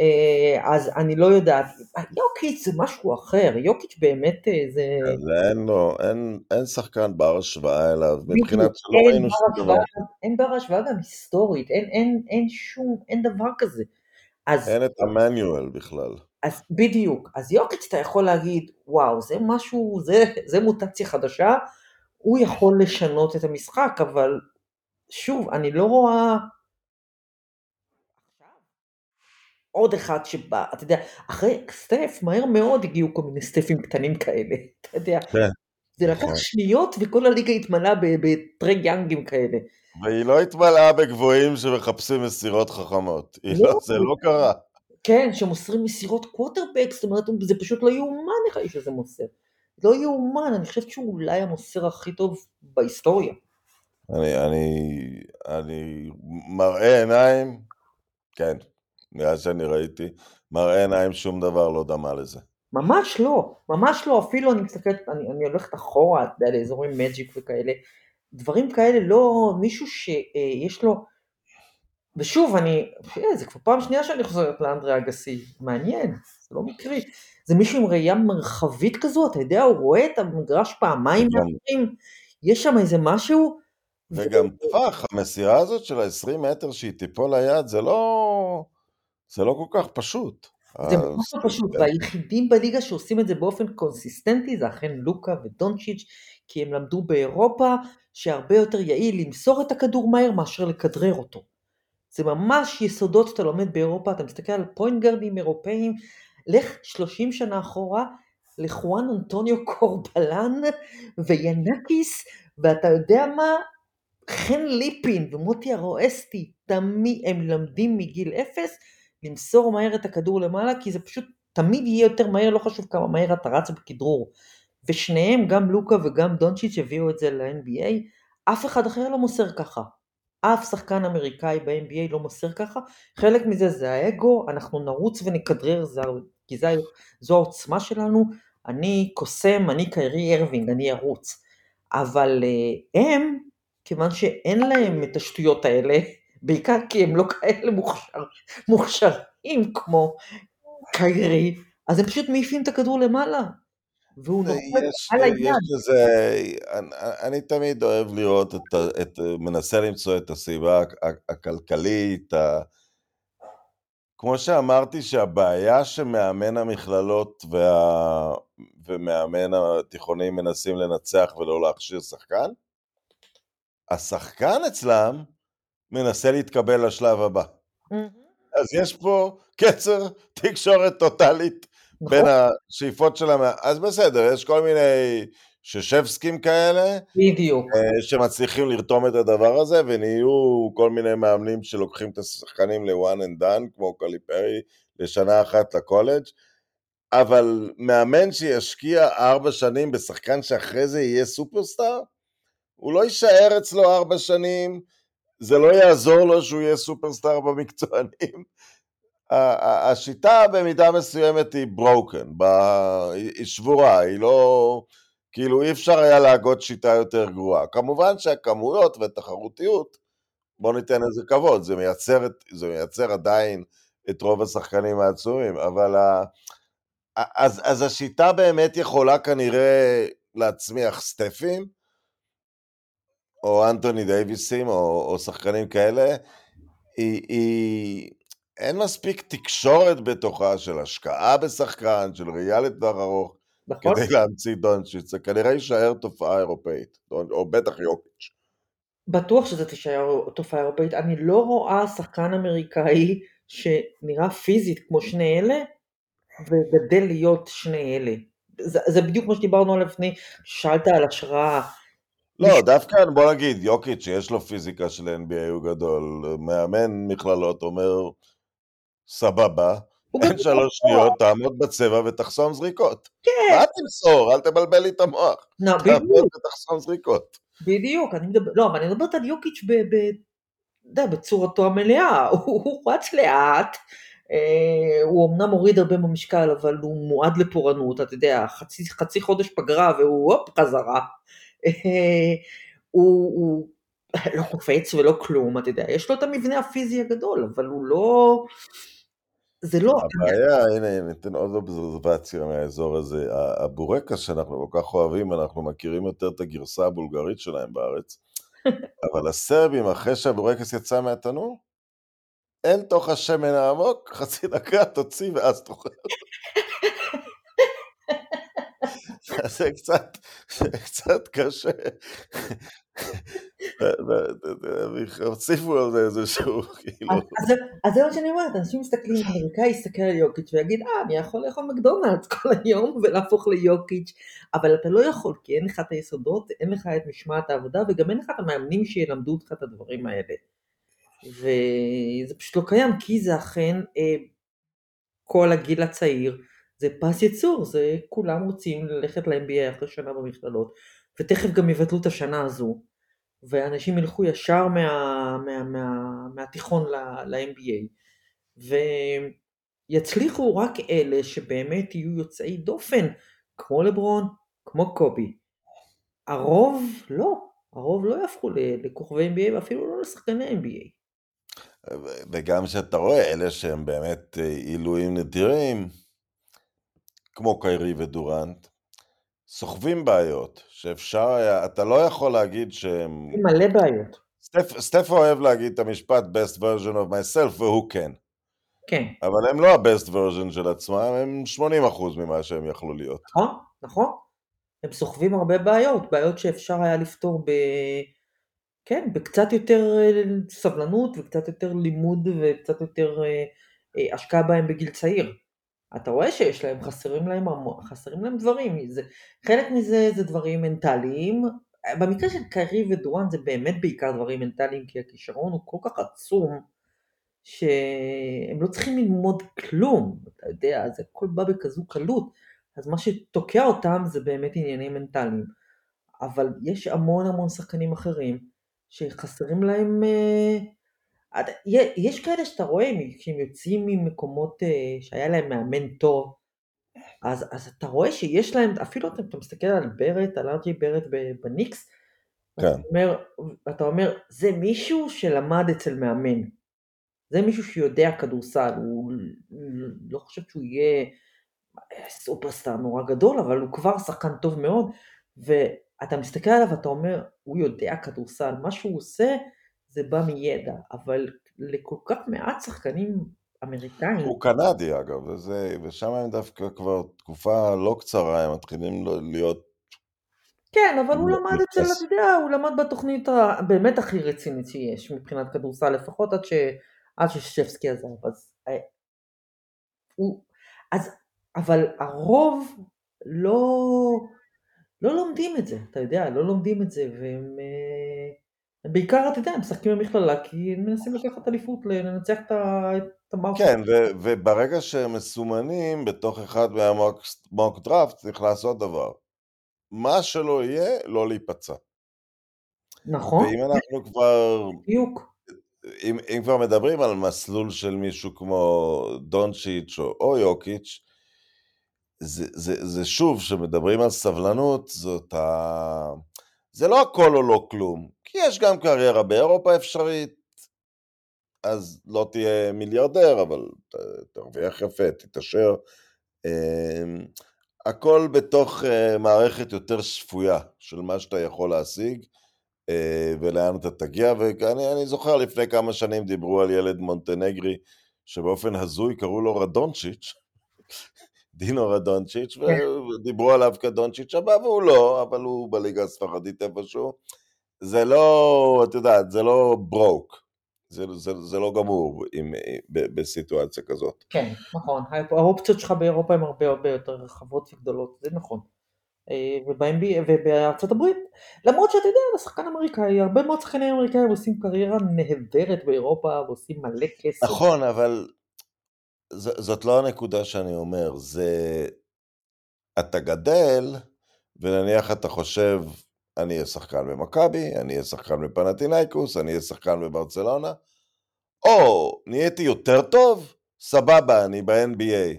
אה, אז אני לא יודעת, יוקיץ' זה משהו אחר, יוקיץ' באמת אה, זה... אין לו, אין, אין שחקן בר השוואה אליו, מבחינת שלא ראינו שום דבר. אין בר השוואה גם היסטורית, אין, אין, אין שום, אין דבר כזה. אז... אין את המנואל בכלל. אז בדיוק, אז יוקיץ' אתה יכול להגיד, וואו, זה משהו, זה, זה מוטציה חדשה, הוא יכול לשנות את המשחק, אבל שוב, אני לא רואה... עוד אחד שבא, אתה יודע, אחרי סטף, מהר מאוד הגיעו כל מיני סטפים קטנים כאלה, אתה יודע. כן. זה לקח נכון. שניות וכל הליגה התמלאה בטרג יאנגים כאלה. והיא לא התמלאה בגבוהים שמחפשים מסירות חכמות. לא, לא, זה לא קרה. כן, שמוסרים מסירות קווטרבק, זאת אומרת, זה פשוט לא יאומן איך האיש הזה מוסר. לא יאומן, אני חושבת שהוא אולי המוסר הכי טוב בהיסטוריה. אני, אני, אני מראה עיניים, כן, מאז שאני ראיתי, מראה עיניים שום דבר לא דמה לזה. ממש לא, ממש לא, אפילו אני מסתכלת, אני, אני הולכת אחורה, אתה יודע, לאזורים מג'יק וכאלה, דברים כאלה לא, מישהו שיש לו, ושוב, אני, זה כבר פעם שנייה שאני חוזרת לאנדרי אגסי, מעניין, זה לא מקרי, זה מישהו עם ראייה מרחבית כזו, אתה יודע, הוא רואה את המגרש פעמיים מאחרים, יש שם איזה משהו. וגם טווח, המסירה הזאת של ה-20 מטר שהיא תיפול ליד, זה לא, זה לא כל כך פשוט. זה ממש לא פשוט, והיחידים בליגה שעושים את זה באופן קונסיסטנטי זה אכן יוקיץ' ודונצ'יץ', כי הם למדו באירופה שהרבה יותר יעיל למסור את הכדור מהר מאשר לכדרר אותו. זה ממש יסודות שאתה לומד באירופה, אתה מסתכל על point guard ים אירופאים, לך 30 שנה אחורה, לחואן אנטוניו קורבלן וינקיס, ואתה יודע מה? חן ליפין ומוטי הרואסטי, תמיד הם מלמדים מגיל אפס למסור מהר את הכדור למעלה, כי זה פשוט תמיד יהיה יותר מהר, לא חשוב כמה מהר אתה רץ בכדרור. ושניהם, גם לוקה וגם דונצ'יץ' הביאו את זה ל-NBA, אף אחד אחר לא מוסר ככה. אף שחקן אמריקאי ב-NBA לא מוסר ככה, חלק מזה זה האגו, אנחנו נרוץ ונכדרר, כי זה, זו העוצמה שלנו, אני קוסם, אני קיירי ארווינג, אני ארוץ. אבל uh, הם, כיוון שאין להם את השטויות האלה, [laughs] בעיקר כי הם לא כאלה מוכשר, מוכשרים כמו קיירי, אז הם פשוט מעיפים את הכדור למעלה. והוא יש, על היד. יש לזה, אני, אני תמיד אוהב לראות, את, את, מנסה למצוא את הסיבה הכ- הכלכלית, ה... כמו שאמרתי שהבעיה שמאמן המכללות וה... ומאמן התיכונים מנסים לנצח ולא להכשיר שחקן, השחקן אצלם מנסה להתקבל לשלב הבא. מהמם. אז יש פה קצר תקשורת טוטאלית בין נכון, השאיפות של המ... אז בסדר, יש כל מיני ששבסקים כאלה, בדיוק. אה, שמצליחים לרתום את הדבר הזה, ונהיו כל מיני מאמנים שלוקחים את השחקנים ל-one and done, כמו קליפרי, לשנה אחת לקולג', אבל מאמן שישקיע ארבע שנים בשחקן שאחרי זה יהיה סופרסטאר, הוא לא יישאר אצלו ארבע שנים, זה לא יעזור לו שהוא יהיה סופרסטאר במקצוענים. השיטה במידה מסוימת היא ברוקן, היא שבורה, היא לא... כאילו אי אפשר היה להגות שיטה יותר גרועה. כמובן שהכמויות והתחרותיות, בוא ניתן לזה כבוד, זה מייצר, זה מייצר עדיין את רוב השחקנים העצומים, אבל ה... אז, אז השיטה באמת יכולה כנראה להצמיח סטפים, או אנטוני דייוויסים, או, או שחקנים כאלה, היא, היא, אין מספיק תקשורת בתוכה של השקעה בשחקן, של ראייה לטווח ארוך, נכון? כדי להמציא דונצ'יץ', זה כנראה יישאר תופעה אירופאית, או בטח יוקיץ'. בטוח שזה תישאר תופעה אירופאית. אני לא רואה שחקן אמריקאי שנראה פיזית כמו שני אלה, וגדל להיות שני אלה. זה, זה בדיוק מה שדיברנו עליו לפני, שאלת על השראה. לא, דווקא בוא נגיד, יוקיץ' שיש לו פיזיקה של NBA הוא גדול, מאמן מכללות אומר, סבבה, אין [laughs] שלוש שניות, תעמוד בצבע ותחסום זריקות. כן, מה תמסור? אל תבלבל לי את המוח. לא, תעמוד בדיוק, ותחסום זריקות. בדיוק, אני מדבר, לא, אבל אני מדברת על יוקיץ' ב... ב יודע, בצורתו המלאה, [laughs] הוא, רץ לאט, אה, הוא אמנם הוריד הרבה במשקל, אבל הוא מועד לפורענות, אתה יודע, חצי, חצי חודש פגרה והוא הופ, חזרה. אה, הוא, הוא לא קופץ ולא כלום, אתה יודע, יש לו את המבנה הפיזי הגדול, אבל הוא לא... זה לא... הבעיה, הנה, ניתן עוד אובזרבציה מהאזור הזה. הבורקס שאנחנו כל כך אוהבים, אנחנו מכירים יותר את הגרסה הבולגרית שלהם בארץ, [laughs] אבל הסרבים, אחרי שהבורקס יצא מהתנור, אל תוך השמן העמוק, [laughs] חצי דקה תוציא ואז תאכל. אז [laughs] זה קצת, זה קצת קשה. הוסיפו על זה איזשהו, כאילו... אז, זה מה שאני אומרת, אנשים מסתכלים, אמריקאי יסתכל על יוקיץ' ויגיד, אה, אני יכול לאכול מקדונלדס [laughs] כל היום ולהפוך ליוקיץ', אבל אתה לא יכול, כי אין לך את היסודות, אין לך את משמעת העבודה, וגם אין לך את המאמנים שילמדו אותך את הדברים האלה. וזה פשוט לא קיים, כי זה אכן אה, כל הגיל הצעיר, זה פס ייצור, זה כולם רוצים ללכת ל-MBA אחרי שנה במכללות, ותכף גם יבטלו את השנה הזו, ואנשים ילכו ישר מה, מה, מה, מהתיכון ל-MBA, ויצליחו רק אלה שבאמת יהיו יוצאי דופן, כמו לברון, כמו קובי. הרוב לא, הרוב לא יהפכו לכוכבי NBA ואפילו לא לשחקני NBA. וגם שאתה רואה, אלה שהם באמת עילויים נדירים, כמו קיירי ודורנט, סוחבים בעיות, שאפשר היה, אתה לא יכול להגיד שהם... מלא בעיות. סטפ, סטף אוהב להגיד את המשפט best version of myself, והוא כן. כן. אבל הם לא ה-best version של עצמם, הם 80% ממה שהם יכלו להיות. נכון, נכון. הם סוחבים הרבה בעיות, בעיות שאפשר היה לפתור ב... כן, בקצת יותר סבלנות וקצת יותר לימוד וקצת יותר השקעה בהם בגיל צעיר. אתה רואה שיש להם, חסרים להם, חסרים להם דברים. זה, חלק מזה זה דברים מנטליים. במקרה של קיירי ודורן זה באמת בעיקר דברים מנטליים, כי הכישרון הוא כל כך עצום, שהם לא צריכים ללמוד כלום, אתה יודע, זה הכל בא בכזו קלות. אז מה שתוקע אותם זה באמת עניינים מנטליים. אבל יש המון המון שחקנים אחרים שחסרים להם... אה, יש כאלה שאתה רואה, כשהם יוצאים ממקומות אה, שהיה להם מאמן טוב, אז, אז אתה רואה שיש להם, אפילו אתה, אתה מסתכל על ברט, על ארג'י ברט בניקס, כן. אתה אומר, אתה אומר, זה מישהו שלמד אצל מאמן. זה מישהו שיודע כדורסל, הוא לא חושב שהוא יהיה סופרסטאר נורא גדול, אבל הוא כבר שחקן טוב מאוד, ואתה מסתכל עליו ואתה אומר, הוא יודע כדורסל, מה שהוא עושה זה בא מידע, אבל לכל כך מעט שחקנים אמריקאים, הוא קנדי אגב, וזה, ושם הם דווקא כבר תקופה לא קצרה, הם מתחילים להיות... כן, אבל הוא למד אצל. אתה יודע, הוא למד בתוכנית הבאמת הכי רצינית שיש מבחינת כדורסל, לפחות עד, ש, עד ששפסקי עזב. אז, אה, הוא, אז, אבל הרוב לא, לא לומדים את זה, אתה יודע, לא לומדים את זה, והם אה, בעיקר, אתה יודע, הם משחקים במכללה, כי הם מנסים לקחת אליפות, לנצח את ה- את המארק. כן, ו- וברגע שהם מסומנים בתוך אחד מהמוק דראפט, צריך לעשות דבר. מה שלא יהיה, לא להיפצע. נכון, ואם אנחנו כבר, בדיוק. אם, אם כבר מדברים על מסלול של מישהו כמו דונצ'יץ' או, או יוקיץ', זה, זה, זה שוב, כשמדברים על סבלנות, זאת ה... זה לא הכל או לא כלום, כי יש גם קריירה באירופה אפשרית, אז לא תהיה מיליארדר, אבל תרוויח יפה, תתעשר. אמ, הכל בתוך אה, מערכת יותר שפויה של מה שאתה יכול להשיג אה, ולאן אתה תגיע, ואני אני זוכר לפני כמה שנים דיברו על ילד מונטנגרי שבאופן הזוי קראו לו רדונצ'יץ', דינו רדונצ'יץ', ודיברו עליו כדונצ'יץ' הבא, והוא לא, אבל הוא בליגה הספרדית איפשהו. זה לא, את יודעת, זה לא ברוק, זה, זה, זה לא גמור עם, ב, בסיטואציה כזאת. כן, נכון. האופציות שלך באירופה הן הרבה הרבה יותר רחבות וגדולות, זה נכון. אה, וב-NBA ובארצות הברית, למרות שאתה יודע, לשחקן אמריקאי, הרבה מאוד שחקנים אמריקאים עושים קריירה נהדרת באירופה ועושים מלא כסף. נכון, אבל ז, זאת לא הנקודה שאני אומר, זה... אתה גדל, ונניח אתה חושב, אני אהיה שחקן במכבי, אני אהיה שחקן בפנטינאיקוס, אני אהיה שחקן בברצלונה, או נהייתי יותר טוב, סבבה, אני ב-NBA.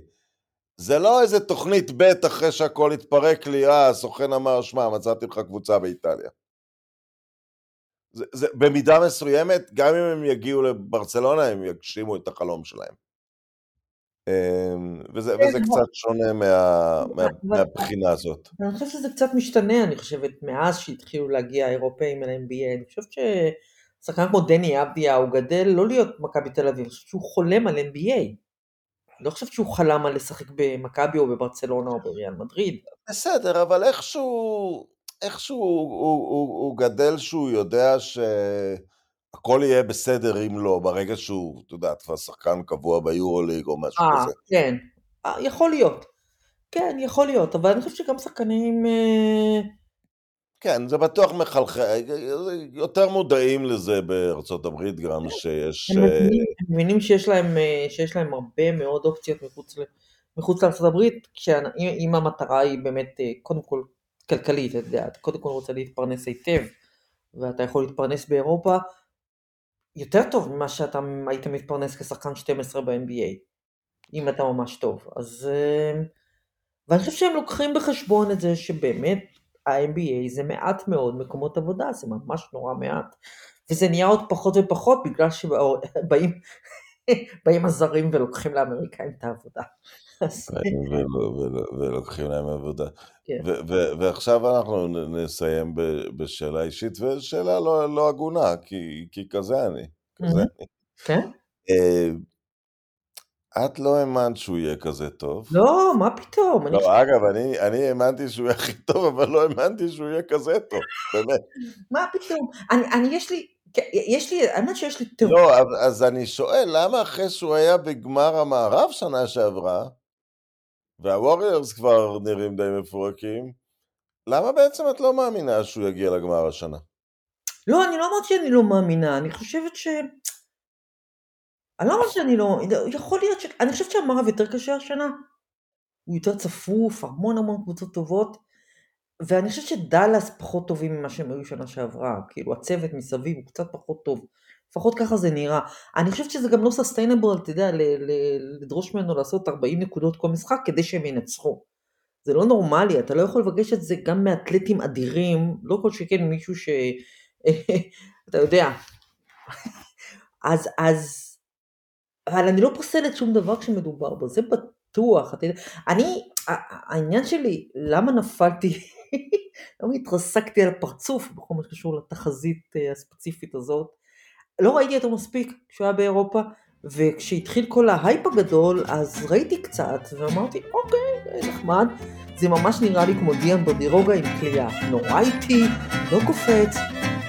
זה לא איזה תוכנית ב' אחרי שהכל התפרק לי, אה, הסוכן אמר, שמע, מצאתי לך קבוצה באיטליה. זה, זה, במידה מסוימת, גם אם הם יגיעו לברצלונה, הם יגשימו את החלום שלהם. אמ, וזה, כן, וזה קצת שונה מה, מה, מהבחינה הזאת. אני חושבת שזה קצת משתנה, אני חושבת, מאז שהתחילו להגיע האירופאים אל ה-NBA. אני חושבת ששחקן כמו דני אבדיה, הוא גדל לא להיות מכבי תל אביב, אני חושבת שהוא חולם על NBA. אני לא חושבת שהוא חלם על לשחק במכבי או בברצלונה או בריאל מדריד. בסדר, אבל איכשהו, איכשהו הוא, הוא, הוא, הוא גדל שהוא יודע שהכל יהיה בסדר אם לא, ברגע שהוא, אתה יודע, כבר שחקן קבוע ביורוליג או משהו אה, כזה. כן. אה, יכול להיות. כן, יכול להיות, אבל אני חושבת שגם שחקנים... אה, כן, זה בטוח מחלחל, יותר מודעים לזה בארצות הברית גם, שיש... הם מבינים, הם מבינים שיש להם, שיש להם הרבה מאוד אופציות מחוץ, מחוץ לארצות הברית, אם המטרה היא באמת קודם כל כלכלית, אתה יודע, אתה קודם כל רוצה להתפרנס היטב, ואתה יכול להתפרנס באירופה יותר טוב ממה שאתה היית מתפרנס כשחקן 12 ב-NBA, אם אתה ממש טוב. אז... אה, ואני חושב שהם לוקחים בחשבון את זה שבאמת ה-MBA זה מעט מאוד מקומות עבודה, זה ממש נורא מעט. וזה נהיה עוד פחות ופחות בגלל שבאים [laughs] באים הזרים ולוקחים לאמריקאים את העבודה. ולוקחים להם עבודה. כן. ועכשיו אנחנו נסיים בשאלה אישית, ושאלה לא לא הגונה, כי כזה אני. כזה מהמם. אני. כן? אה, את לא האמנת שהוא יהיה כזה טוב. לא, מה פתאום? אני לא, אגב, אני, אני האמנתי שהוא יהיה הכי טוב, אבל לא האמנתי שהוא יהיה כזה טוב, באמת. מה פתאום? אני, אני יש לי, כן, יש לי, האמת שיש לי טירוף. לא, אז אני שואל, למה אחרי שהוא היה בגמר המערב שנה שעברה, והווריורס כבר נראים די מפורקים, למה בעצם את לא מאמינה שהוא יגיע לגמר השנה? לא, אני לא אמרתי שאני לא מאמינה, אני חושבת ש... אני לא אמרתי שאני לא... יכול להיות ש... אני חושבת שהמערב יותר קשה השנה. הוא יותר צפוף, המון המון קבוצות טובות. ואני חושבת שדאלאס פחות טובים ממה שהם היו שנה שעברה. כאילו, הצוות מסביב הוא קצת פחות טוב. לפחות ככה זה נראה. אני חושבת שזה גם לא סוסטיינבל, אתה יודע, לדרוש ממנו לעשות 40 נקודות כל משחק כדי שהם ינצחו. זה לא נורמלי, אתה לא יכול לבקש את זה גם מאתלטים אדירים, לא כל שכן מישהו ש... [laughs] אתה יודע. אז, אז, אבל אני לא פוסלת שום דבר כשמדובר בו, זה בטוח. אתה יודע, אני, העניין שלי, למה נפלתי, [laughs] למה התרסקתי על הפרצוף בכל מה שקשור לתחזית אה, הספציפית הזאת, לא ראיתי אותו מספיק כשהוא היה באירופה, וכשהתחיל כל ההייפ הגדול, אז ראיתי קצת, ואמרתי, אוקיי, נחמד. זה ממש נראה לי כמו דיאן בדירוגה עם כליאה. נורא איטי, לא קופץ,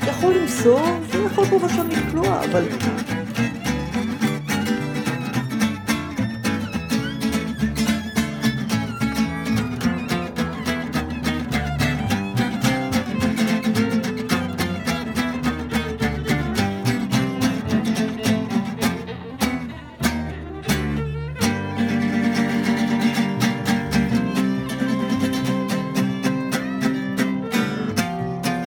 יכול למסור, ויכול פה ושם לקלוע, אבל